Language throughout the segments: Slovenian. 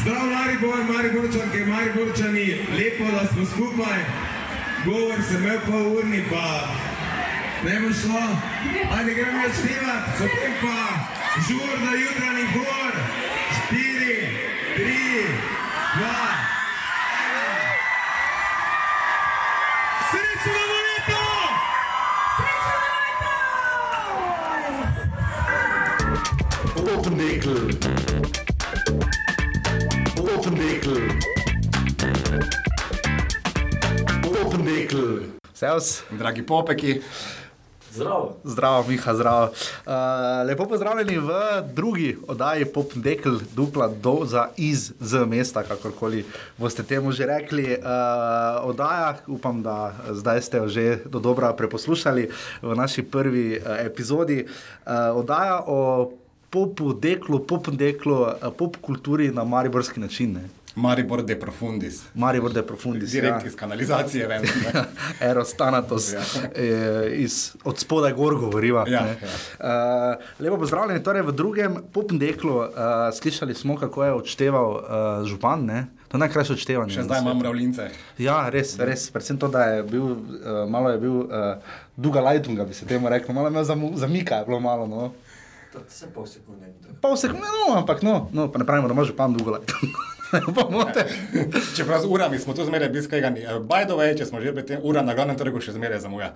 Zdrav, Maribor, Mariborčanke, Mariborčani, lepo, da smo skupaj. Govor sem imel pol urni, pa ne bo šlo. Ajde, gremo jaz snimat, potem pa žur na jutranji gor. Štiri, tri, dva. Srečno novo leto! Open Deckel. Servus, Dragi popeki, Zdravo. zdravo, Miha, zdravo. Uh, lepo pozdravljeni v drugi oddaji Pop Dekel, dupla doza iz z mesta, kakorkoli boste temu že rekli. Uh, oddaja, upam, da zdaj ste jo že do dobra preposlušali v naši prvi uh, epizodi. Uh, oddaja o popu deklu, pop deklu, uh, pop kulturi na mariborski način. Ne? Maribor de Profundis. Maribor de profundis. Direkt ja. iz kanalizacije ven. ne. Eros Thanatos, Ja. ja. iz, od spodaj gor govoriva. Ja, ne. uh, lepo pozdravljeni, torej v drugem popnem deklu. Uh, slišali smo, kako je odšteval uh, župan. Ne? To je najkrajše odštevanje. Še zdaj imam mravljince. Ja, res, res. Predvsem to, da je bil, uh, malo je bil uh, duga lajtunga, bi se temu rekel, malo je imel zamika, je bilo malo. No. To se pol sekunde. Pol sekunde, no, ampak no, no, pa ne pravimo, da ima župan dugo lajtunga. Pomote. Čeprav z urami smo tu zmeraj bili skregani. Eh, By the way, če smo že pri tem, ura na glavnem trgu še zmeraj zamuja.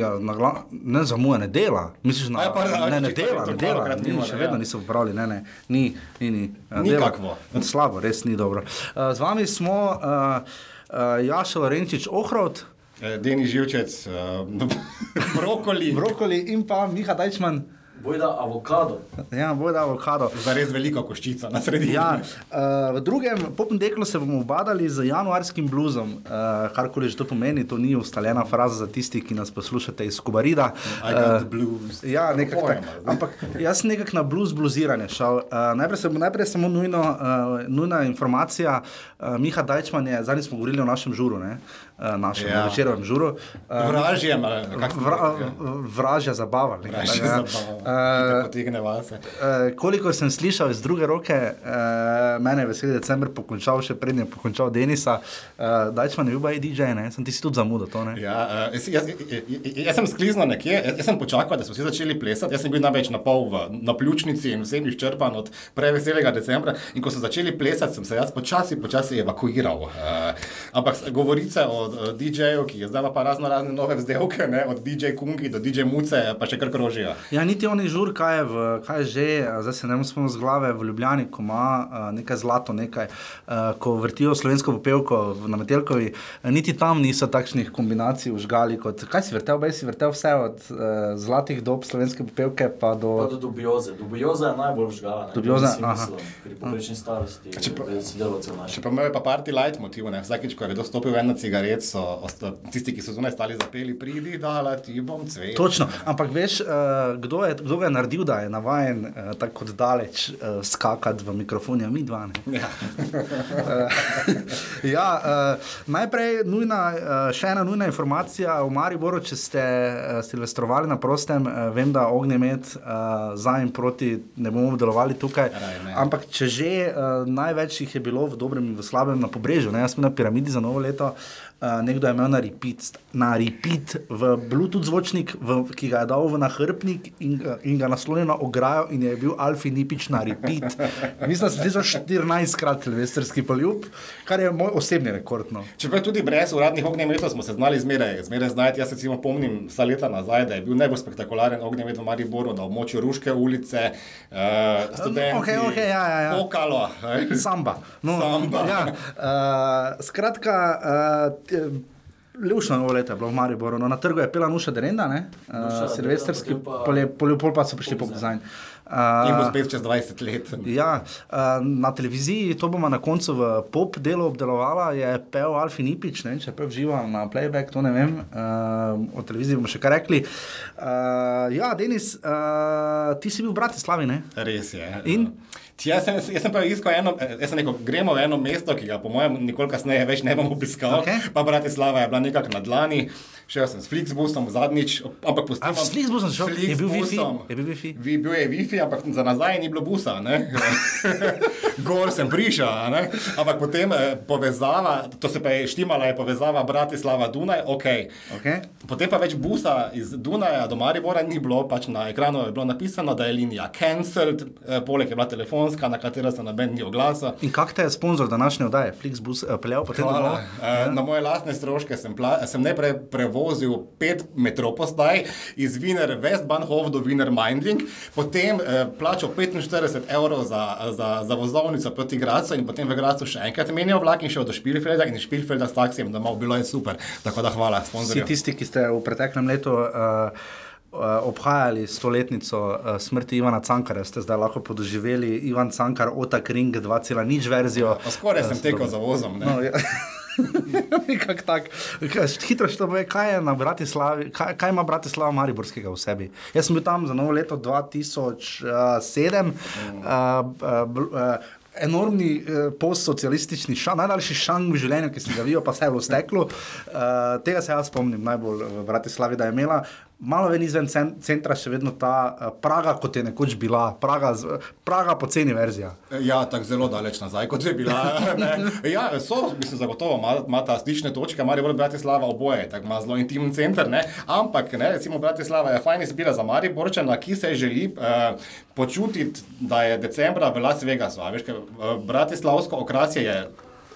Ja, na gla... Ne zamuja, ne dela. Misliš, na... Ja, pardon, a, ne, ne dela, ne dela. Ni, mimo, še ne, vedno ja. niso popravili, ne, ne, ni, ni. ni. Dela. Nikakvo. Slabo, res ni dobro. Z vami smo uh, uh, Jaša Lorenčič Ohrovt, Eh, Deni Živčec, uh, brokoli, Brokoli in pa Miha Dajčman, Bojda avokado. ja, bojda avokado. za res veliko koščico na sredini. Ja, uh, v drugem popnem deklu se bomo obadali z januarskim bluzom, uh, karkoli že to pomeni, to ni ustaljena fraza za tisti, ki nas poslušate iz Kubarida. I got the blues. Ja, nekako Pojma, tako. zdaj. Ampak jaz sem nekako na blues bluziranje šel. Uh, najprej, sem, najprej samo nujno, uh, nujna informacija. Uh, Miha Dajčman je, zadnjič smo govorili o našem žuru, ne? uh, našem Ja. ja. večerovem žuru. Ali kako vra, ja. vražja zabava. Vražje takega. zabava. Uh, Potegne vase. Uh, kolikor sem slišal iz druge roke, uh, mene je veseli decembr pokončal, še prednje pokončal Denisa. Uh, Dajčman je bil baj DJ, ne? sem ti si tudi zamudil to. Ne? Ja, uh, jaz, jaz, jaz, jaz sem skliznil nekje, jaz, jaz sem počakal, da so vsi začeli plesati. Jaz sem bil največ na pol v, na pljučnici in vsem izčrpan od preveselega decembra. In ko so začeli plesati, sem se jaz počasi, počasi evakuiral. Uh, ampak govorice o DJ-ju, ki je zdaj pa razno razne nove vzdelke, ne, od DJ Kungi do DJ Muce, pa še kar krožijo. Ja, niti oni žur, kaj je, v, kaj je že, zdaj se ne morem spomniti z glave, v Ljubljani, ko ima nekaj zlato, nekaj, ko vrtijo slovensko popevko v- na Metelkovi, niti tam niso takšnih kombinacij užgali kot, kaj si vrtel, bej si vrtel vse od uh, zlatih dob slovenske popevke pa do... Pa do dubioze. Dubioza je najbolj žgala. ne, Dubioza, bi si aha. mislil, Pri poprečni starosti Če- pa imajo pa parti light motiv, ne? vsakič, ko je kdo stopil ven na cigaret, so tisti, ki so zunaj stali zapeli, pridi, dala ti bom cvet. Točno, ampak veš, uh, kdo, je, kdo ga je naredil, da je navaden uh, tako daleč uh, skakati v mikrofon, ja, mi dva. Ne? Ja. ja, najprej nujna, še ena nujna informacija o Mariboru, če ste silvestrovali na prostem, vem, da ognjemet za in proti ne bomo delovali tukaj. Raj ne. Ampak če že največ jih je bilo v dobrem in v slabem na pobrežju, ne? jaz sem na piramidi za novo leto. Uh, nekdo je imel na repeat, na repeat v Bluetooth zvočnik, v, ki ga je dal v nahrbnik in, ga- in ga naslonil na ograjo, in je bil Alfi Nipič na repeat. Mislim, da sem slišal 14 krat silvestrski poljub, kar je moj osebni rekord. No. Čeprav tudi brez uradnih ognjemetov smo se znali zmeraj, zmeraj znajti. Jaz se recimo spomnim vsa leta nazaj, da je bil najbolj spektakularen ognjemet v Mariboru na območju Ruške ulice, uh, študenti, okej, okej, ja, ja, ja. pokalo. eh. Samba. No, Samba. Ja, uh, skratka, uh, Ljušno novo leto je bilo v Mariboru, no, na trgu je pela Nuša Derenda, ne? Nuša uh, silvestrski, polje, polje, pol pa so prišli pop design. Uh, In bo spet čez 20 let. Ja, uh, na televiziji, to bomo na koncu v pop delu obdelovala, je pel Alfi Nipič, ne vem, če je pel živo na playback, to ne vem, uh, o televiziji bomo še kaj rekli. Uh, ja, Denis, uh, ti si bil v Bratislavi, ne? Res je. In? Ti, Jaz sem, jaz sem pa iskal eno, eh, jaz sem rekel, gremo v eno mesto, ki ga po mojem nikoli kasneje več ne bom obiskal. Okej. Pa Bratislava je bila nekako na dlani, šel sem s Flixbusom zadnjič, ampak postal s Flixbusom šel? Je bil Wi-Fi? Flixbusom. Je bil Wi-Fi? Vi, bil je Wi-Fi, ampak za nazaj ni bilo busa. ne. Gor sem prišel, ampak potem eh, povezava, to se pa je štimala, je povezava Bratislava-Dunaj, ok. Okej. Potem pa več busa iz Dunaja do Maribora ni bilo, pač na ekranu je bilo napisano, da je linija cancelled, eh, poleg je bila telefonska, na katero se noben ni oglasil. In kak te je sponzor današnje oddaje? Flixbus uh, peljal potem Hvala. Eh, Na moje lastne stroške sem, sem najprej prevozil pet metropostaj iz Wiener Westbahnhof do Wiener Mindling, potem eh, plačal 45 evrov za, za, za vozovnico proti Gracu in potem v Gracu še enkrat menjal vlak in šel do Špilfelda in Špilfelda s taksijem domov. Bilo je super. Tako da hvala, Vsi sponzorjem. tisti, ki ste v preteklem letu uh, obhajali stoletnico uh, smrti Ivana Cankarja, ste zdaj lahko podoživeli Ivan Cankar, Otak Ring 2,0 verzijo. Pa skoraj sem Eh, tekel za vozom. Ne? No, ja. Nekako tako. Kaj, Hitro što pove, kaj, je na Bratislavi, kaj, kaj ima Bratislava Mariborskega v sebi. Jaz sem bil tam za novo leto 2007. Uh, uh, uh, Enormni uh, postsocialistični šang, najdaljši šang v življenju, ki sem ga videl, pa vse je bilo steklo. Uh, tega se jaz spomnim najbolj v Bratislavi, da je imela malo ven izven cen, centra še vedno ta uh, Praga, kot je nekoč bila, Praga, Praga poceni verzija. Ja, tako zelo daleč nazaj, kot je bila. Ja, so, mislim, zagotovo ima, ima ta stične točke, Maribor Bratislava oboje, tako ima zelo intimen center, ne. ampak ne, recimo Bratislava je fajn izbira za Mariborčana, ki se želi uh, počutiti, da je decembra v Las Vegasu. Veš, ker, uh, Bratislavsko okrasje je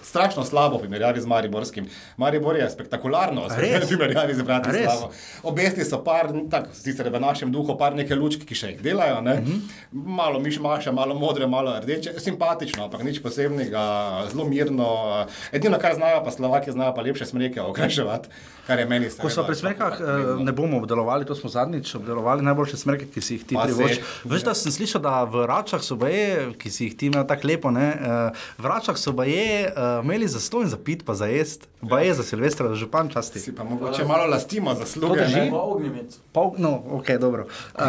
strašno slabo v primerjavi z Mariborskim. Maribor je spektakularno v primerjavi z Bratislavo. Obesti so par, tako sicer v našem duhu, par neke lučke, ki še jih delajo, ne? Mhm. malo mišmaša, malo modre, malo rdeče, simpatično, ampak nič posebnega, zelo mirno. Edino, kar znajo, pa Slovaki znajo pa lepše smreke okraševati, kar je meni Ko so pri smrekah, eh, ne bomo obdelovali, to smo zadnjič obdelovali, najboljše smreke, ki si jih ti privoščiš. Veš, da sem slišal, da v Račah so baje, ki si jih ti imel tako lepo, ne, eh, v Račah so baje uh, imeli za sto in za pit, pa za jest, baje za Silvestra, za župan časti. Si pa mogoče malo lastimo zasluge. To drži. ne? Pa ognjemet. Pol, no, ok, dobro. Uh,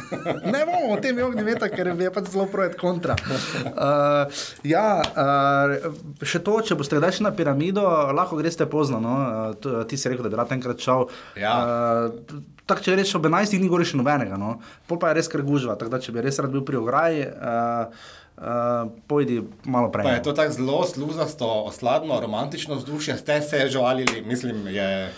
ne bomo o tem ognjemeta, ker je pač zelo projekt kontra. Uh, ja, uh, še to, če boste kdaj šli na piramido, lahko greste pozno. No? Uh, ti si rekel, da bi rad enkrat šel. Ja. Uh, Tako če rečeš, ob 11 ni gori še nobenega, no? pol pa je res kar gužva. Tako da, če bi res rad bil pri ograji, uh, uh, pojdi malo prej. Pa je to tako zelo sluzasto, osladno, romantično vzdušje, ste se žalili, mislim, je.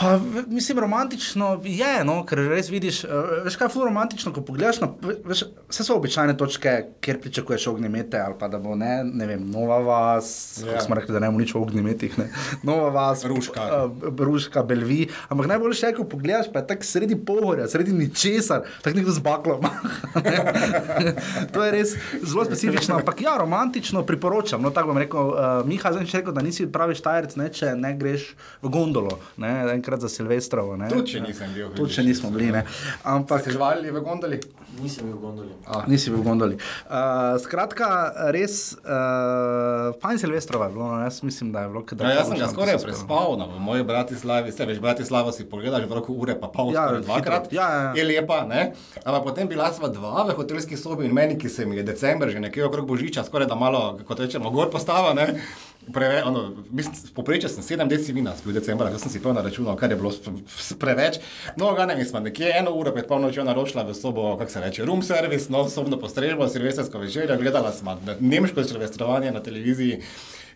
Pa, mislim, romantično je, no, ker res vidiš, uh, veš kaj je ful romantično, ko pogledaš na, veš, vse so običajne točke, kjer pričakuješ ognjemete ali pa da bo, ne, ne vem, nova vas, Ja. yeah. kako smo rekli, da ne bomo nič o ognjemetih, ne, nova vas, Ruška. uh, Ruška, Belvi, ampak najboljše je, ko pogledaš, pa je tako sredi pohorja, sredi ničesar, tako nekdo z baklom. to je res zelo specifično, ampak ja, romantično priporočam, no, tako bom rekel, uh, Miha, zdaj rekel, da nisi pravi štajerc, ne, če ne greš v gondolo, ne, enkrat za Silvestrovo, ne. Tudi če nisem bil. Tudi če nismo bili, ne. Ampak Ste žvalili v gondoli? Nisem bil v gondoli. Ah, nisi bil v gondoli. Uh, skratka, res, uh, fajn Silvestrova je bilo, no, jaz mislim, da je bilo kaj Ja, jaz sem ga skoraj prespal na v moji Bratislavi, se veš, Bratislavo si pogledaš v roku ure, pa pol, Ja, ja, dvakrat. Ja, ja, ja. je lepa, ne? Ampak potem bila sva dva v hotelski sobi in meni, ki se mi je december, že nekje okrog Božiča, skoraj da malo, kot rečemo, gor postava, ne? Preve, ono, Poprečje sem 7 deci vina spil decembra, ko sem si to naračunal, kar je bilo preveč. No, ga ne, smo nekje eno uro pred polnočjo naročila v sobo, kako se reče, room service, no, sobno postrežbo, silvestrsko večerjo, gledala smo ne- nemško silvestrovanje na televiziji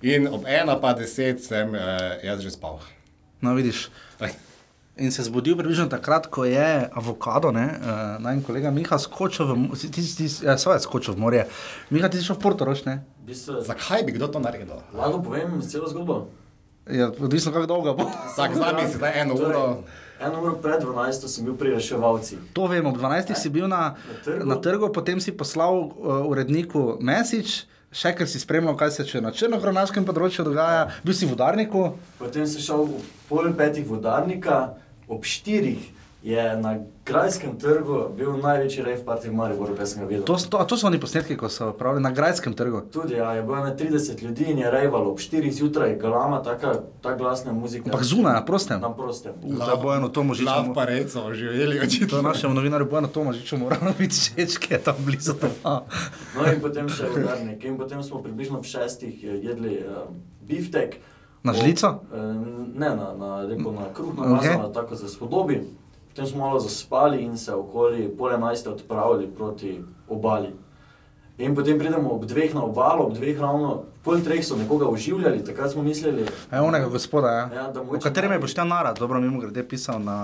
in ob 1 pa 10 sem eh, jaz že spal. No, vidiš. In se zbudil približno takrat, ko je avokado, ne, uh, naj kolega Miha skočil v, ti, ti, ti, ja, skočil v morje. Miha, ti si šel v Portorož, ne? V bistvu, Zakaj bi kdo to naredil? lahko povem celo zgodbo. Ja, odvisno kako dolgo bo. Vsak zami si zdaj eno Torej, uro. Eno uro pred 12 sem bil pri reševalcih. To vem, ob 12. si bil na, Na trgu. na trgu, potem si poslal uh, uredniku mesič, še ker si spremljal, kaj se še na črnohronaškem področju dogaja, bil si v udarniku. Potem sem šel v pol petih vodarnika, ob štirih je na Grajskem trgu bil največji rave party v Mariboru, kar sem ga videl. To, so- to, a to so oni posnetki, ko so pravili na Grajskem trgu. Tudi ja, je bilo na 30 ljudi in je rejvalo ob 4 zjutraj, galama, taka, ta glasna muzika. Ampak zunaj, na prostem. Na prostem. Za Bojano Tomožiča. Lav pa rejco, živeli To očitno. je našemu novinarju Bojano Tomožiču moralo biti všeč, ki je tam blizu doma. No in potem še udarnik. In potem smo približno ob šestih eh, jedli uh, biftek. Na žlico? Eh, ne, na, na, lepo na kruh namazano, okay. tako za spodobi. Potem smo malo zaspali in se okoli pol enajste odpravili proti obali. In potem pridemo ob dveh na obalo, ob dveh ravno, pol treh so nekoga oživljali, takrat smo mislili, E, onega gospoda, ja. Ja, o katerem je Boštjan Narad, dobro mimo grede pisal na,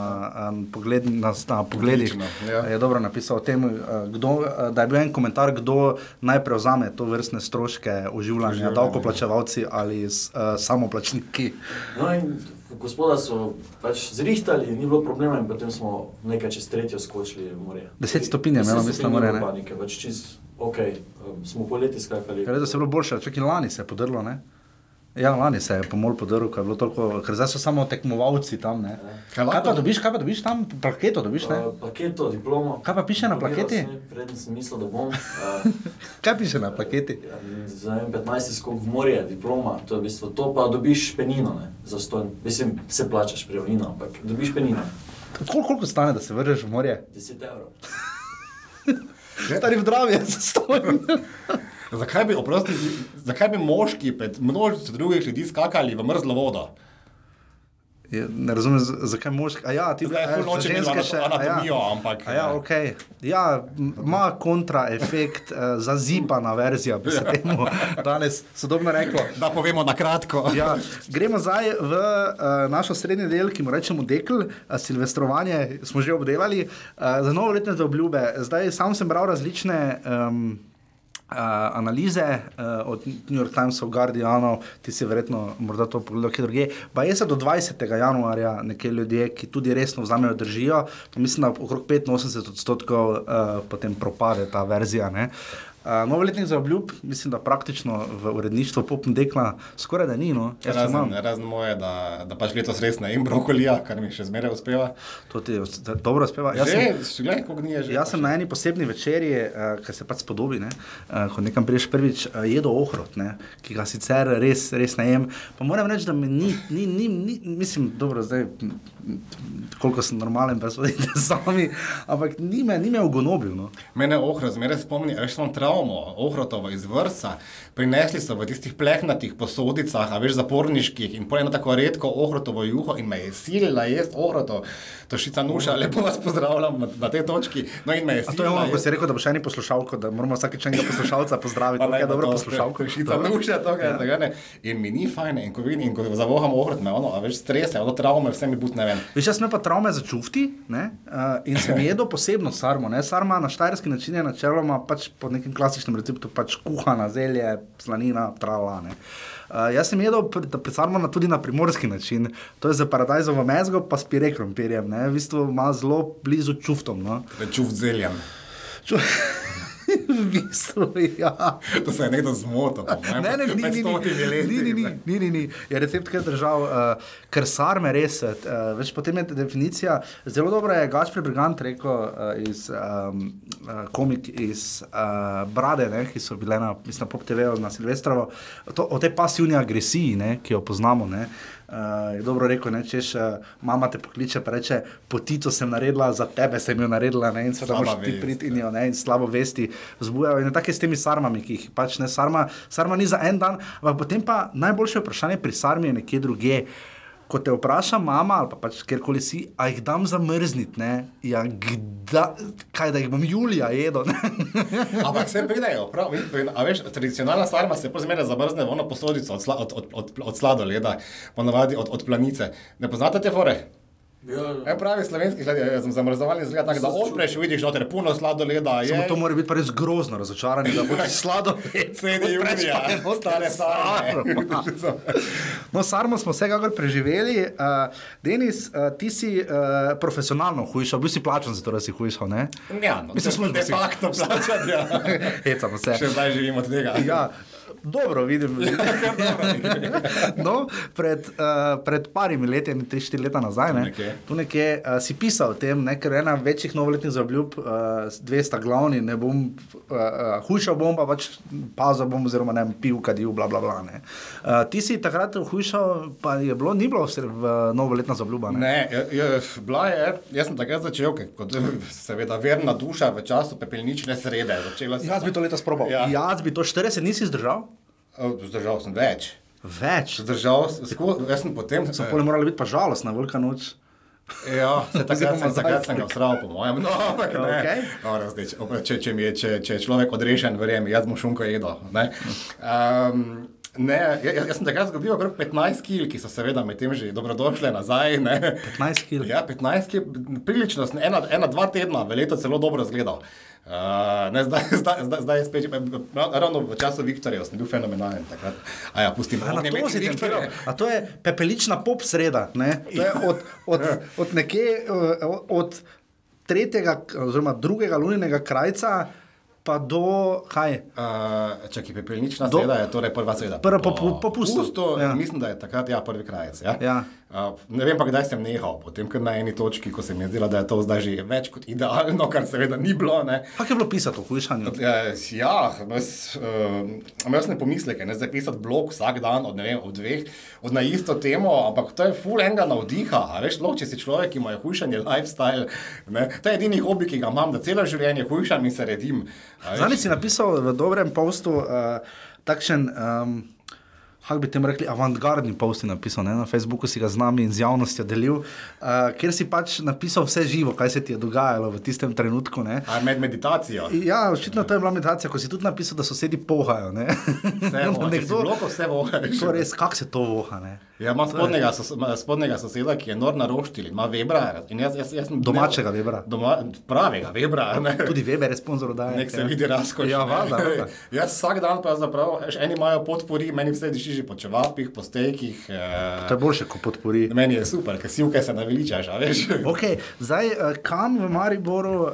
um, pogled, na, na pogledih. Odlično, ja. Je dobro napisal o tem, kdo, da je bil en komentar, kdo naj prevzame to vrstne stroške oživljanja, Oživljanja. davkoplačevalci ali s, uh, samoplačniki. No in gospoda so pač zrihtali, ni bilo problema in potem smo nekaj čez tretjo skočili v morje. 10 stopinj je Deset imelo, mislim, morje, ne? panike, pač čist, ok, um, smo poleti skakali. Ker da se je bilo boljše, čak in lani se je podrlo, ne? Ja, lani se je pomol podrl, ker, je bilo toliko, ker zdaj so samo tekmovalci tam, ne? Kaj Kaj pa dobiš, kaj pa dobiš tam, plaketo dobiš, ne? Uh, plaketo, diplomo. Kaj pa piše na plaketi? sem, Preden sem mislil, da bom. Uh, Kaj piše na plaketi? ja, za en 15 skok v morje, diploma, to je v bistvu to, pa dobiš penino, ne, za stojn. Mislim, se plačaš prijavnino, ampak dobiš penino. Kol, koliko stane, da se vržeš v morje? 10 evrov. Stari v Dravi je zastojn. Zakaj bi, oprosti, zakaj bi moški pred množico drugih ljudi skakali v mrzlo vodo? Je, ne razumem, zakaj moški. Ja, ti Zdaj, ful za nočem ženske še. a anatomijo, ja. ampak, A ja, eh. ok. Ja, m- ima kontraefekt, uh, zazipana verzija, bi se temu danes sodobno reklo. Da povemo na kratko. Ja, gremo zdaj v uh, našo srednji del, ki mu rečemo Dekl, uh, silvestrovanje smo že obdelali, uh, za novoletne obljube. Zdaj sam sem bral različne. Um, Uh, analize uh, od New York Timesov, Guardianov, ti si verjetno morda to pogledal, kje druge. Pa je se do 20. januarja nekaj ljudje, ki tudi resno vzamejo, držijo. Mislim, da okrog 85 odstotkov uh, potem propade ta verzija. Ne? Uh, novoletnih za obljub, mislim, da praktično v uredništvu Popn Dekla skoraj da ni. No. Jaz. Razen, razen moje, da, da pač letos res ne jem brokolija, kar mi še zmeraj uspeva. To ti dobro uspeva. Jaz Že, sem, še gledaj, koliko dni je že. jaz sem na eni posebni večerji, uh, ki se pač spodobi, ne, uh, ko nekam priješ prvič, uh, jedel ohrot, ne, ki ga sicer res, res ne jem. Pa moram reči, da mi ni, ni, ni, ni mislim, dobro, zdaj, koliko sem normalen, pa sodite sami, ampak ni me, ni me ugonobil. No. Mene ohro zmeraj spomni, a veš, imam travmo, ohrotovo iz vrsa. Prinesli so v tistih plehnatih posodicah, a veš, zaporniških in pol eno tako redko ohrotovo juho in me je silila jesti ohroto. To šica nuša, lepo vas pozdravljam na, tej točki. No in me je A to je silila. ono, ko si rekel, da boš eni poslušalko, da moramo vsakeč enega poslušalca pozdraviti, naj je bo dobro to, poslušalko. Šica nuša, to je tako ne. In mi ni fajn, in ko vidim, in ko zavoham ohrot, me ono, a veš, strese, ono travme, vse mi but ne vem. Veš, jaz sem pa travme za čufti ne, uh, in sem jedel posebno sarmo. Ne. Sarma na štajerski način je načeloma pač po nekem klasičnem receptu pač kuhana, zelje, slanina, trala. Ne. Uh, jaz sem jedel pri, pri sarmo na, tudi na primorski način, to je za paradajzovo mezgo, pa s pire krompirjem, ne. v bistvu ima zelo blizu čuftom. No. Čuf zeljem. Ču... v bistvu, ja. To se je nekdo zmotil. Ne, ne, ni, ni, ni, ni, ni, ni, ni, ni, ni. Je recept, ki je držal, uh, ker sarme res, uh, več potem je definicija. Zelo dobro je Gašpri Brigant rekel uh, iz um, uh, komik iz uh, Brade, ne, ki so bile na, mislim, na Pop TV-u na Silvestrovo, to, o tej pasivni agresiji, ne, ki jo poznamo. Ne. Uh, je dobro rekel, ne, češ, uh, mama te pokliče, pa reče, potito sem naredila, za tebe sem jo naredila, ne, in seveda Slaba moraš ti priti in jo ne, in slabo vesti vzbujajo. In tako je s temi sarmami, ki jih pač ne, sarma, sarma ni za en dan, ampak potem pa najboljše vprašanje pri sarmi je nekje drugje. Ko te vpraša mama ali pa pač kjerkoli si, a jih dam zamrzniti, ne? Ja, gda, kaj da jih bom Julija jedel? Ampak vse pridejo, prav. A veš, tradicionalna sarma se pozmeraj zamrzne v ono posodico od, sla, od, od, od, od sladoleda, ponavadi od, od planice. Ne poznate te fore? Ja, E, pravi slovenski hlad, zamrzovalni zgled tako, da odpreš, vidiš noter puno sladoleda. Samo je. to mora biti pa res grozno razočaranje, da boš slado Sredi junija, stare sarme. No, sarmo smo vsekakor preživeli. Uh, Denis, uh, ti si uh, profesionalno hujšal, bil si plačan za to, da si hujšal, ne? Ja, no, Mislim, to smo de facto plačati. Ja. Hecamo se. Še zdaj živimo od tega. Ja, dobro vidim. no, pred, uh, pred parimi leti, ne, tri, štiri leta nazaj, ne, Nekje. tu nekje uh, si pisal o tem, ne, ker ena večjih novoletnih zaobljub, uh, dve sta glavni, ne bom uh, uh, hujšal, bom pa pač pazil, bom oziroma ne pil, kadil, bla bla bla. ne. Uh, ti si takrat hujšal, pa je bilo, ni bilo vse v novoletna zaobljuba. Ne? Ne, je, je, bila je, jaz sem takrat začel, kot seveda verna duša v času pepelnične srede. Jaz bi to letos probal. Ja. Ja. Jaz bi to 40 nisi zdržal? Zdržal sem več. Več. Zdržal sem, jaz sem potem. So pole morala biti pa žalostna, velika noč. Ja, se takrat, sem, takrat sem ga vstral, po mojem. No, ampak ne. Okej. Dobro, zdaj, če, če, je, če, če je človek odrešen, verjemi, jaz bom šunko jedel. Ne, um, ne jaz, jaz sem takrat zgubil okrog 15 kil, ki so seveda med tem že dobrodošle nazaj. Ne. 15 kil. Ja, 15 kil, prilično, ena, ena, dva tedna v leto celo dobro zgledal. Uh, ne, zdaj, zdaj, zdaj, zdaj je spet, ravno v času Viktorja sem bil fenomenalen takrat. A ja, pustim, A, to si Viktorja. A to je pepelična pop sreda. Ne? To je od, od, od nekje eh, od tretjega oziroma drugega lunenega krajca pa do kaj? Uh, čakaj, pepelnična Do- sreda je torej prva sreda. Prva po- po- po pustu. pustu Ja. ja. Mislim, da je takrat ja, prvi krajec. Ja? Ja. Uh, ne vem pa, kdaj sem nehal, potem ker na eni točki, ko se mi je zdelo, da je to zdaj že več kot idealno, kar seveda ni bilo. Ne? Kako je bilo pisati o hujšanju? Ja, ja jaz, uh, imel sem pomisleke, ne zdaj pisati blog vsak dan od, ne vem, od dveh, od na isto temo, ampak to je full enga navdiha. Veš, sploh, če si človek, ki ima hujšanje lifestyle, ne, to je edini hobi, ki ga imam, da celo življenje hujšam in se redim. Zadnjič si napisal v dobrem postu uh, takšen. Um, Kako bi temu rekli, avantgardni post je napisal, ne? na Facebooku si ga z nami in z javnostjo delil, uh, kjer si pač napisal vse živo, kaj se ti je dogajalo v tistem trenutku. Ne? A med meditacijo. Ja, očitno to je bila meditacija, ko si tudi napisal, da sosedi pohajo. ne. Vse voha, v bloku, vse voha. res, kako se to voha. Ne? Ja, imam spodnjega, sos, ima spodnjega soseda, ki je nor na roštilj, ima Webra. in Jaz, jaz, jaz Domačega Webra. Doma, pravega Webra. Ne? Tudi Weber je sponzor oddaje. Nek se ja. vidi razkoš. Ja, valjda, valjda. Jaz vsak dan pravzaprav, veš, eni imajo podpori, meni vse diši že po čevapih, po stejkih. To je Eh, boljše, kot podpori. meni je super, ker sivke se naveličaš, a veš. Okay, zdaj, uh, kam v Mariboru, uh,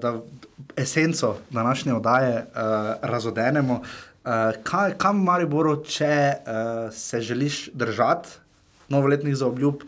da esenco današnje oddaje uh, razodenemo, uh, kaj, kam v Mariboru, če uh, se želiš držati novoletnih zaobljub,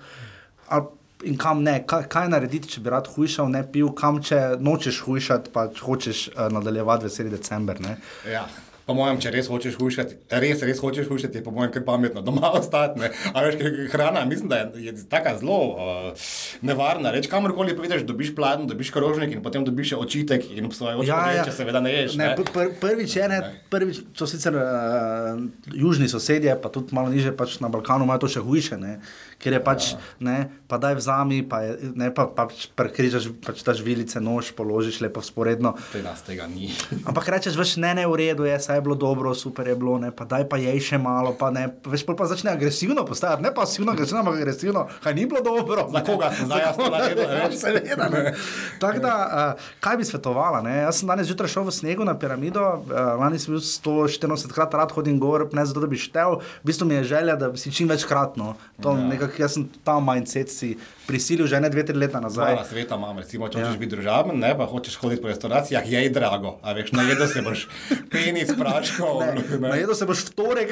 ali, in kam ne, kaj, kaj narediti, če bi rad hujšal, ne pil, kam če nočeš hujšati, pa če hočeš uh, nadaljevati veseli december. Ne? Ja. Po mojem, če res hočeš hujšati, res, res hočeš hujšati, je po mojem kar pametno doma ostati. veš, hrana, mislim, da je, je taka zelo uh, nevarna. Reč, kamorkoli prideš, dobiš pladen, dobiš krožnik in potem dobiš še očitek in obsojajoč ja, ja. če seveda ne ješ. Ne, Ne, pr pr prvič je, ne, prvič, to sicer uh, južni sosedje, pa tudi malo niže pač na Balkanu imajo to še hujše, ne, ker je pač, ne, pa daj vzami, pa, je, ne, pa, pa pač prekrižaš pač ta žvilice, nož položiš lepo sporedno. Pri nas tega ni. Ampak rečeš, veš, ne, ne, v redu je, saj je bilo dobro, super je bilo, ne, pa daj pa jej še malo, pa ne, veš, pa začne agresivno postajati, ne pasivno, agresivno, ampak agresivno, kaj ni bilo dobro. Za koga sem zdaj jaz to naredil, veš? Seveda, ne. Tako da, uh, kaj bi svetovala? Ne? Jaz sem danes zjutraj šel v snegu na piramido, uh, lani sem bil 184 krat rad hodim gor, ne zato, da bi štel, v bistvu mi je želja, da si čim večkrat. No. To, ja. Nekak, jaz sem ta mindset si prisilil že ne dve, tri leta nazaj. Dva sveta imam, recimo, če Ja. hočeš biti družaben, ne pa hočeš hoditi po restauracijah, je drago. A veš, najedel se boš penis, praškov. Najedel se boš v torek,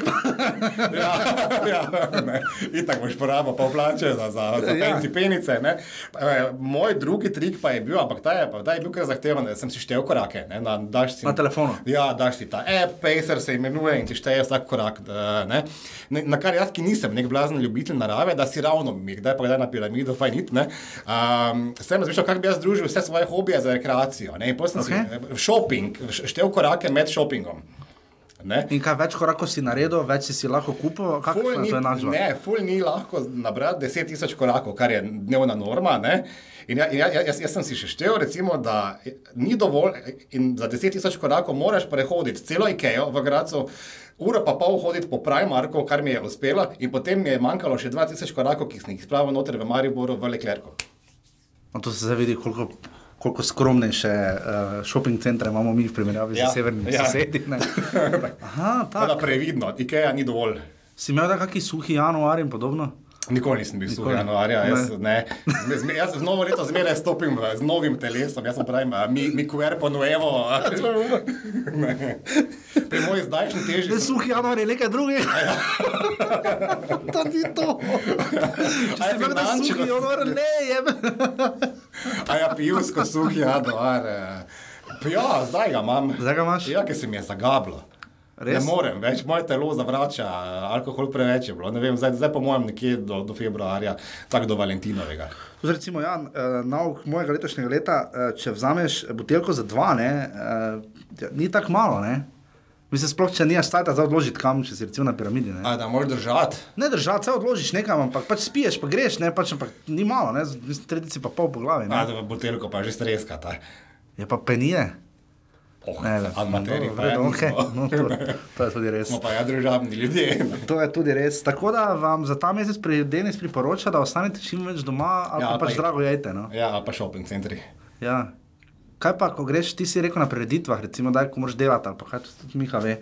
ja, ja, ne. In tako boš porabil pol plače za, za, za Ja. fancy penice. Ne. E, moj drugi trik pa je bil, ampak ta je, pa, ta je bil kar zahteven, da sem si štel korake. Ne, na, si, Na telefonu? Ja, daš si ta app, Pacer se imenuje in ti šteje vsak korak. Da, ne. Ne, na kar jaz, ki nisem nek blazen ljubitelj narave, da si ravno mi, kdaj pa kdaj na piramido, fajn it. ne. Um, sem razmišljal, kako bi jaz združil vse svoje hobije za rekreacijo. Okay. si shopping, štel korake med shoppingom. Ne. in kaj več korakov si naredil, več si, si lahko kupil, kako Ful je ni, to enačba. ne, ful ni lahko nabrati 10 tisoč korakov, kar je dnevna norma. Ne? In ja, in ja, ja, jaz, jaz sem si še štel, recimo, da ni dovolj in za 10 tisoč korakov moraš prehoditi celo Ikejo v Gracu. Uro pa pol hoditi po Primarku, kar mi je uspelo, in potem mi je manjkalo še 2000 korakov, ki sem jih spravil noter v Mariboru, v Leclercu. No, to se zdaj vidi, koliko, koliko skromnejše uh, shopping centre imamo mi v primerjavi Ja, z severnimi ja. sosedi. Aha, Tako previdno, Ikeja ni dovolj. Si imel kakšen suhi januar in podobno? Nikoli nisem bil suh januarja, jaz, Ne. ne. Zme, jaz z novo leto zmeraj stopim v, z novim telesom, jaz pravim, a, mi, mi cuerpo nuevo. a. Pri moji zdajšnji teži. Ne, suhi januar je nekaj drugega. to ni to. Če A je si bil na finančno? suhi januar, ne, jebe. A ja, pivsko suh januar. eh. Ja, zdaj ga imam. Zdaj ga imaš? Ja, ker se mi je zagablo. Res? Ne morem več, moje telo zavrača, alkohol preveč je bilo. Ne Vem, zdaj, zdaj po mojem nekje do, do februarja, tako do Valentinovega. Zdaj, recimo, eh, nauk mojega letošnjega leta, eh, če vzameš buteljko za dva, ne, eh, ja, ni tako malo. Ne? Mislim, sploh če nimaš stajta za odložiti kam, če si recimo na piramidi. Ne, A, da moraš držati. ne držati, se odložiš nekam, ampak pač spiješ, pa greš, ne, pač, ampak ni malo, ne, mislim, tretjici pa pol po glavi. A, Ne. da v buteljko pa že streska. Ta. Je pa penije. Oh, Ne, ne, ali materi, no, nismo. no, to, to je tudi res. Smo pa ja družabni ljudje. To je tudi res. Tako da vam za ta mesec pri Denis priporoča, da ostanete čim več doma, ali Ja, pa pa pač je- drago jejte. No? Ja, pa shopping centri. Ja. Kaj pa, ko greš, ti si rekel na prireditvah, recimo, da ko moraš delati, ali pa kaj tudi Miha ve.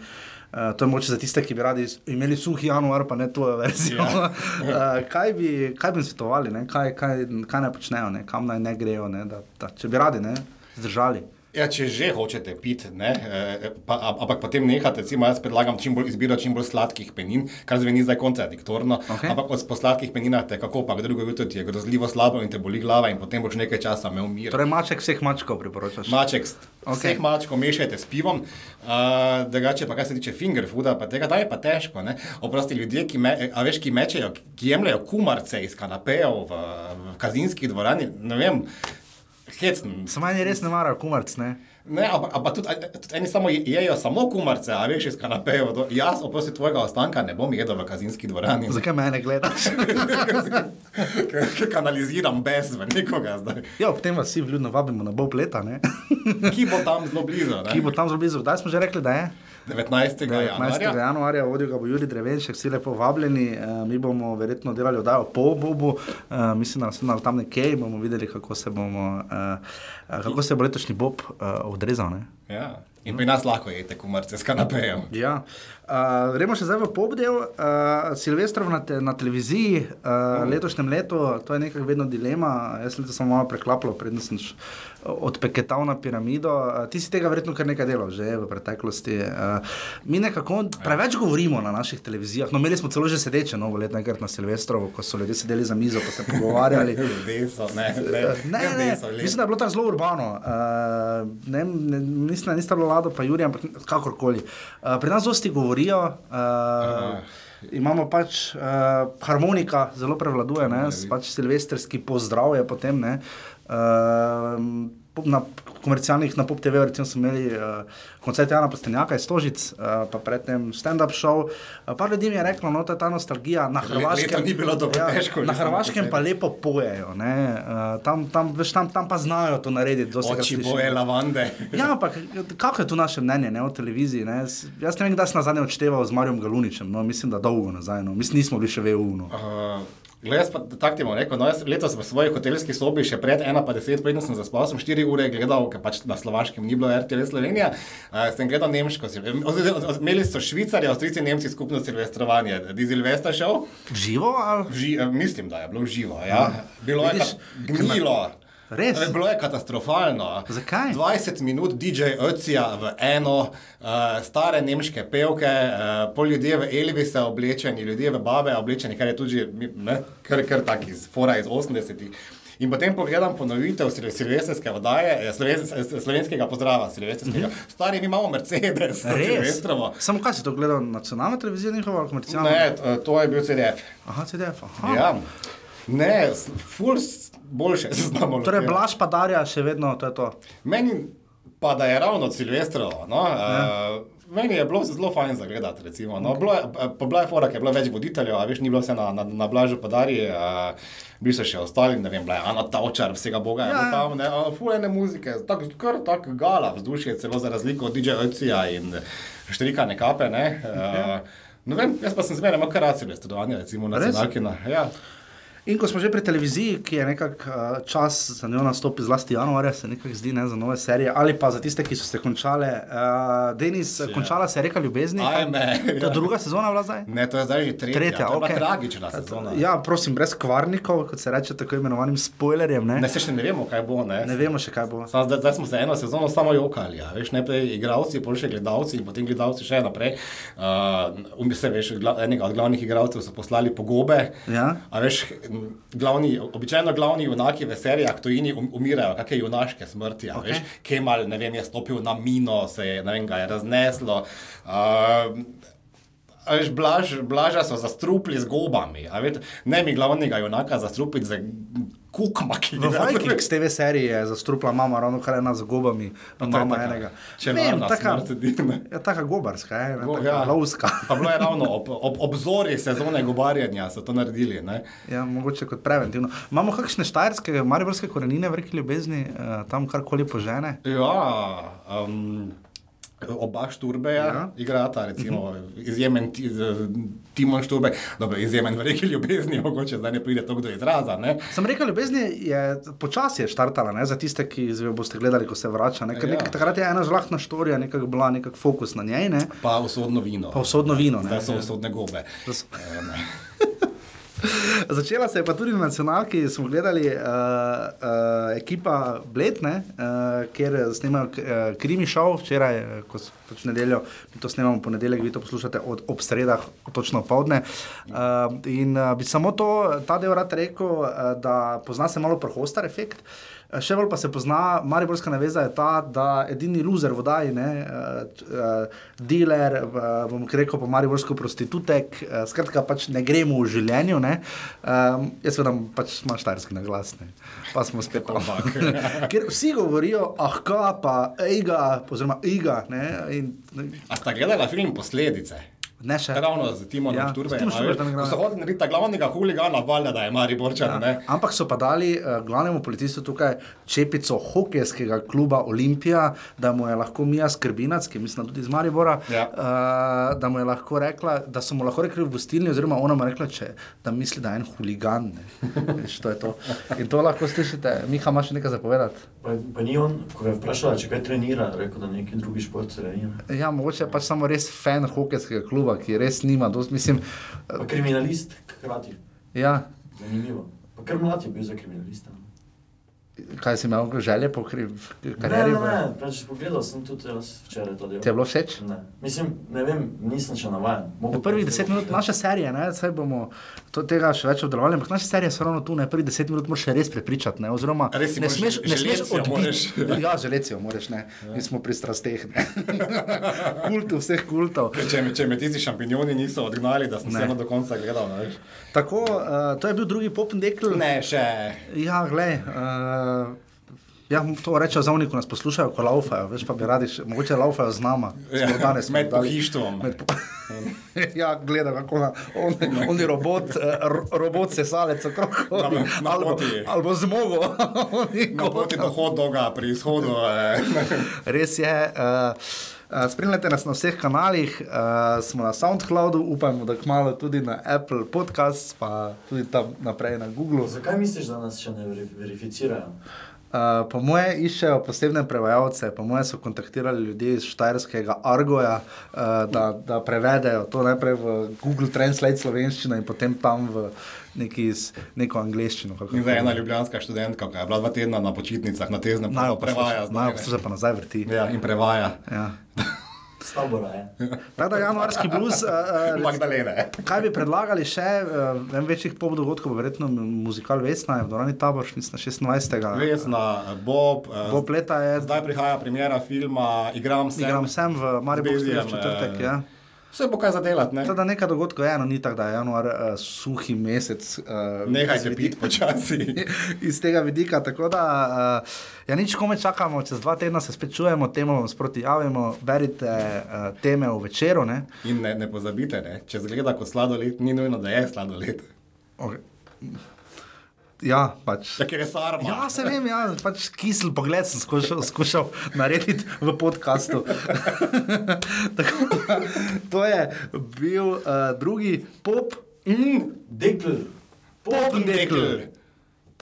Uh, to je moče za tiste, ki bi radi imeli suhi januar, pa ne to verzijo. Ja. uh, kaj, bi, kaj bi svetovali, ne? kaj, kaj, kaj naj počnejo, ne? kam naj ne grejo, ne? Da, da, če bi radi ne? zdržali. Ja, če že hočete piti, ne, eh, pa, a- ampak potem nehate, recimo jaz predlagam čim bolj izbiro čim bolj sladkih penin, kar zveni zdaj kontradiktorno, Okej. ampak od- po sladkih peninah te kako pa drugo jutro ti je grozljivo slabo in te boli glava in potem boš nekaj časa imel mir. Torej, maček vseh mačkov priporočaš. Maček, s- Okej. vseh mačkov mešajte s pivom, uh, drugače pa kar se tiče finger fooda, pa tega da je pa težko. Ne? Oprosti ljudje, ki, me, a veš, ki mečejo, ki jemljajo kumarce iz kanapejev v, v kazinski dvorani, ne vem, hecn. Samo meni res ne mara kumarc, ne? Ne, ampak tudi, tudi eni samo je- jejo samo kumarce, a veš iz kanapejev. To- Jaz, oprosti tvojega ostanka, ne bom jedel v kazinski dvorani. Zakaj mene gledaš? Ker kanaliziram brez nikoga zdaj. ja, ob tem vas vsi vljudno vabimo na bol leta, ne? Ki bo tam zelo blizu. ne? ki bo tam zelo blizu. Kdaj smo že rekli, da je? 19. 19. januarja. januarja, vodil ga bo Juri Drevenšek, vsi lepo vabljeni. Uh, mi bomo verjetno delali oddajo po Bobu, uh, mislim, da bomo tam nekje in bomo videli, kako se, bomo, uh, kako se bo letošnji Bob uh, odrezal. Ne? Ja. In pri nas lahko jete kumarce s kanapejem. Ja. Uh, gremo še zdaj v pobdel. Uh, Silvestrov na, te, na televiziji uh, Mm. letošnjem letu, to je nekako vedno dilema. Jaz sem se samo malo preklapljal, predtem sem odpeketal na piramido. Uh, ti si tega verjetno kar nekaj delal že v preteklosti. Uh, mi nekako preveč govorimo na naših televizijah. No, imeli smo celo že sedeče novo leto, enkrat na Silvestrovo, ko so ljudje sedeli za mizo, pa se pogovarjali. So, ne, ne, Ne, ne, ne. so. Mislim, da je bilo tako zelo urbano. Uh, ne, ne, mislim, da nista bila Lado, pa Jurija, ampak kakorkoli. Uh, pri nas dosti govorijo. Uh, Imamo pač uh, harmonika, zelo prevladuje, ne, s- pač silvestrski pozdrav je potem. Ne, uh, na komercialnih, na Pop TV, recimo, smo imeli uh, koncert Jana Postenjaka iz Stožic, uh, pa predtem stand-up show. Uh, par ljudi mi je reklo, no, je ta nostalgija na Hrvaškem. ni bilo dobro težko, na Hrvaškem pa lepo pojejo. ne, Uh, tam, tam, veš, tam, tam pa znajo to narediti. Oči boje lavande. Ja, ampak kako je tu naše mnenje ne, o televiziji? Ne? Jaz ne vem, kdaj sem nazadnje odšteval z Marijom Galuničem, no, mislim, da dolgo nazaj. No. Mislim, nismo bili še v EU. No. Uh, Glej, jaz pa tako ti bom rekel, no, jaz letos v svoji hotelski sobi, še pred 1,50, preden sem zaspal, sem 4 ure gledal, ker pač na slovaškem ni bilo RTV Slovenija, uh, sem gledal nemško, oz- imeli so Švicarji, Avstrijci, Nemci skupno silvestrovanje, Dizilvesta šel, Živo ali? Vži, eh, mislim, da je bilo živo, ja. Bilo je Vidiš, ka- gnilo. Res? Eh, Bilo je katastrofalno. Zakaj? 20 minut DJ Ocija v eno, uh, stare nemške pevke, uh, pol ljudje v Elvise oblečeni, ljudje v babe oblečeni, kar je tudi ne, kar, kar tak iz fora iz 80-ih. In potem pogledam ponovitev sil- silvestrske oddaje, eh, sloven- slovenskega pozdrava, silvestrskega. Stari, mi imamo Mercedes, silvestrovo. Samo kaj si to gledal, nacionalna televizija njihova ali komercialna? Ne, to, je bil CDF. Aha, CDF. Aha. Ja. Ne, ful boljše se znamo. Torej. Blaž pa Darja še vedno, to je to. Meni pa da je ravno Silvestrovo. No, ja. uh, meni je bilo zelo fajn za gledati. Recimo, no. Bilo je- eh, Pa bila je bilo več voditeljev, a veš, ni bilo vse na, na, na blažu podarji. Uh, Bili so še ostali, ne vem, bila je Ana Tavčar, vsega boga Ja, ja, ja. tam, ne, uh, fulene muzike, tak, kar tako gala vzdušje, celo za razliko od DJ Ocija in Štrika Nekape. Ne, uh, no vem, jaz pa sem zmeraj imel kar rad silvestrovanje, recimo Res? nacionalkina. Ja. In ko smo že pri televiziji, ki je nekako uh, čas za njo nastopi, zlasti januarja, se nekako zdi ne, za nove serije, ali pa za tiste, ki so se končale. Uh, Denis, ja. končala se je reka ljubezni. Ajme, To je ja. druga sezona bila zdaj? Ne, to je zdaj že tretja. Tretja, bila okej. tragična sezona. Ja, prosim, brez kvarnikov, kot se reče, tako imenovanim spoilerjem. Ne, Ne, se še ne vemo, kaj bo. Ne, ne vemo še, kaj bo. Samo Zdaj, zdaj smo se eno sezono samo jokali. Ja. Veš, najprej igravci, potem še gledalci in potem gledalci še naprej. Uh, se, veš, gla, enega od glavnih igralcev so poslali pogobe. Ja. A veš, m, glavni, običajno glavni junaki v serijah tujini um, umirajo, kakšne junaške smrti. Okej. Okay. Veš, Kemal, ne vem, je stopil na mino, se je, ne vem, ga je razneslo. Uh, veš, blaž, blaža so zastrupili z gobami. veš, Ne mi glavnega junaka zastrupiti z kukma, ki V ga Vikings TV seriji je zastrupila mama, ravno kar ena z gobami, je mama taka enega. čemerna taka, smrt, edina. ja, taka gobarska, je, ne, Go- taka ja. lovska. Pa bilo je ravno ob, ob obzori sezone gobarjanja, so to naredili. Ne? Ja, mogoče kot preventivno. Imamo kakšne štajerske, mariborske korenine v reki ljubezni, uh, tam karkoli požene? Ja, um, oba Šturbeja Ja. igrata, recimo izjemen Timon Šturbe, dobro, izjemen v reki ljubezni, mogoče zdaj ne pride to do izraza. Ne? Sem rekel, ljubezni je počasi je štartala, ne, za tiste, ki jo boste gledali, ko se vrača. Ne, ker Ja. nekak, takrat je ena žlahna štorija, nekako bila nekak fokus na njej, ne, Pa usodno vino. pa usodno vino. Ne, Zdaj so ja. usodne gobe. Začela se je pa tudi na nacionalki, smo gledali uh, uh, ekipa Bled, ne, uh, kjer snemajo uh, krimi šov, včeraj, ko so pač nedeljo, mi to snemamo ponedeljek, vi to poslušate od, ob sredah, točno povdne. Uh, in uh, bi samo to, ta del rad rekel, uh, da pozna se malo prohostar efekt. Eh, Še bolj pa se pozna, mariborska naveza je ta, da edini loser v vodaji, ne, uh, dealer, uh, bom rekel pa mariborsko prostitutek, uh, skratka pač ne gremo v življenju. Ne. Um, jaz vedem, pač imaš štajerski naglas, ne. pa smo spet tam. Ker vsi govorijo, ah, ka pa, ega, oziroma iga. Ne, in, A sta gledala film Posledice? Ne še. Ravno z Ja, ja. Timom a veš, Šturbejem Ko igra. so narediti ta glavnega huligana, valjda, da je Mariborčan. Ja. Ampak so pa dali uh, glavnemu policistu tukaj čepico hokejskega kluba Olimpija, da mu je lahko Mija Skrbinac, ki mislim tudi iz Maribora, Ja. uh, da mu je lahko rekla, da so mu lahko rekli v gostilni, oziroma ona mu je rekla, če, da misli, da je en huligan. ne. Veš, to je to. In to lahko slišite. Miha, imaš še nekaj zapovedati? Pa, pa ni on, ko ga je vprašala, če kaj trenira, rekel, da neki drugi šport trenira. Ja, mogoče je pač samo res fan hokejskega kluba, ki res nima, dost, mislim, Pa kriminalist, hkrati. ja, Zanimivo. Pa kar mlad je bil za kriminalista. Kaj si imel želje po Ne, karieri? ne, v- ne, pač pogledal sem tudi jaz včeraj to delo. Ti je bilo všeč? Ne. Mislim, ne vem, nisem še navajen. V prvih deset minut naše serije, ne, saj bomo to, tega še več obdelovali, ampak naše serije so ravno tu, ne, prvih deset minut moraš še res prepričati, ne, oziroma Res ne smeš, ne smeš odbiti. Ja, želecijo moraš, ne, mi smo pri strasteh, ne. Kultu vseh kultov. Če, me- če me tisti šampinjoni niso odgnali, da sem Ne. vseeno do konca gledal. ne veš. Tako, uh, to je bil drugi popendekl. Ne, še. Ja, glej. Uh, Ja, to rečejo za ko nas poslušajo, ko laufajo, veš pa bi radi, še, mogoče laufajo z nama. Ja, Smo danes med dali- pohištvom. Med po... ja, gledam, kako na, on, on je robot, eh, ro- robot sesalec okrog. Na- na Albo, poti. albo zmogo. Oni Na poti do hot-doga pri izhodu. Eh. Res je. Uh, spremljate nas na vseh kanalih, uh, smo na SoundCloudu, upamo, da kmalo tudi na Apple Podcast, pa tudi tam naprej na Google. Zakaj misliš, da nas še ne veri- verificirajo? Uh, po moje iščejo posebne prevajalce, po moje so kontaktirali ljudi iz Štajerskega Argoja, uh, da, da prevedejo to najprej v Google Translate slovenščino in potem tam v neki, s- neko angliščino. In zdaj ena ljubljanska študentka, ki je bila dva tedna na počitnicah, na teznem, pa prevaja. Naj ne. posluša, pa nazaj vrti. Ja, in prevaja. Ja. S tabora je. Tako da januarski blues. Uh, uh, Magdalene. Kaj bi predlagali še? Uh, vem, večjih pop dogodkov, verjetno muzikal Vesna, je v Dorani Tabor, mislim, 26. Vesna, Bob. eh, Bob leta je, Zdaj prihaja premjera filma Igram se. igram sem v Mariboru v četrtek. eh, Ja. Vse bo kaj zadelati, ne? Teda nekaj dogodkov je, no ni tako, da je januar uh, suhi mesec. Uh, Nehajte piti počasi. Iz tega vidika, tako da, uh, ja, nič kome čakamo, čez dva tedna se spet čujemo, temu vam sproti javimo, berite uh, teme v večeru. Ne? In ne, ne pozabite, ne? če zgleda kot sladoled, ni nujno, da je sladoled. Okay. Ja, pač. Tako je sarma. Ja, se vem, ja, pač kisel pogled sem skušal, skušal narediti v podkastu. Tako to je bil uh, drugi pop. Dekl, Popendekl.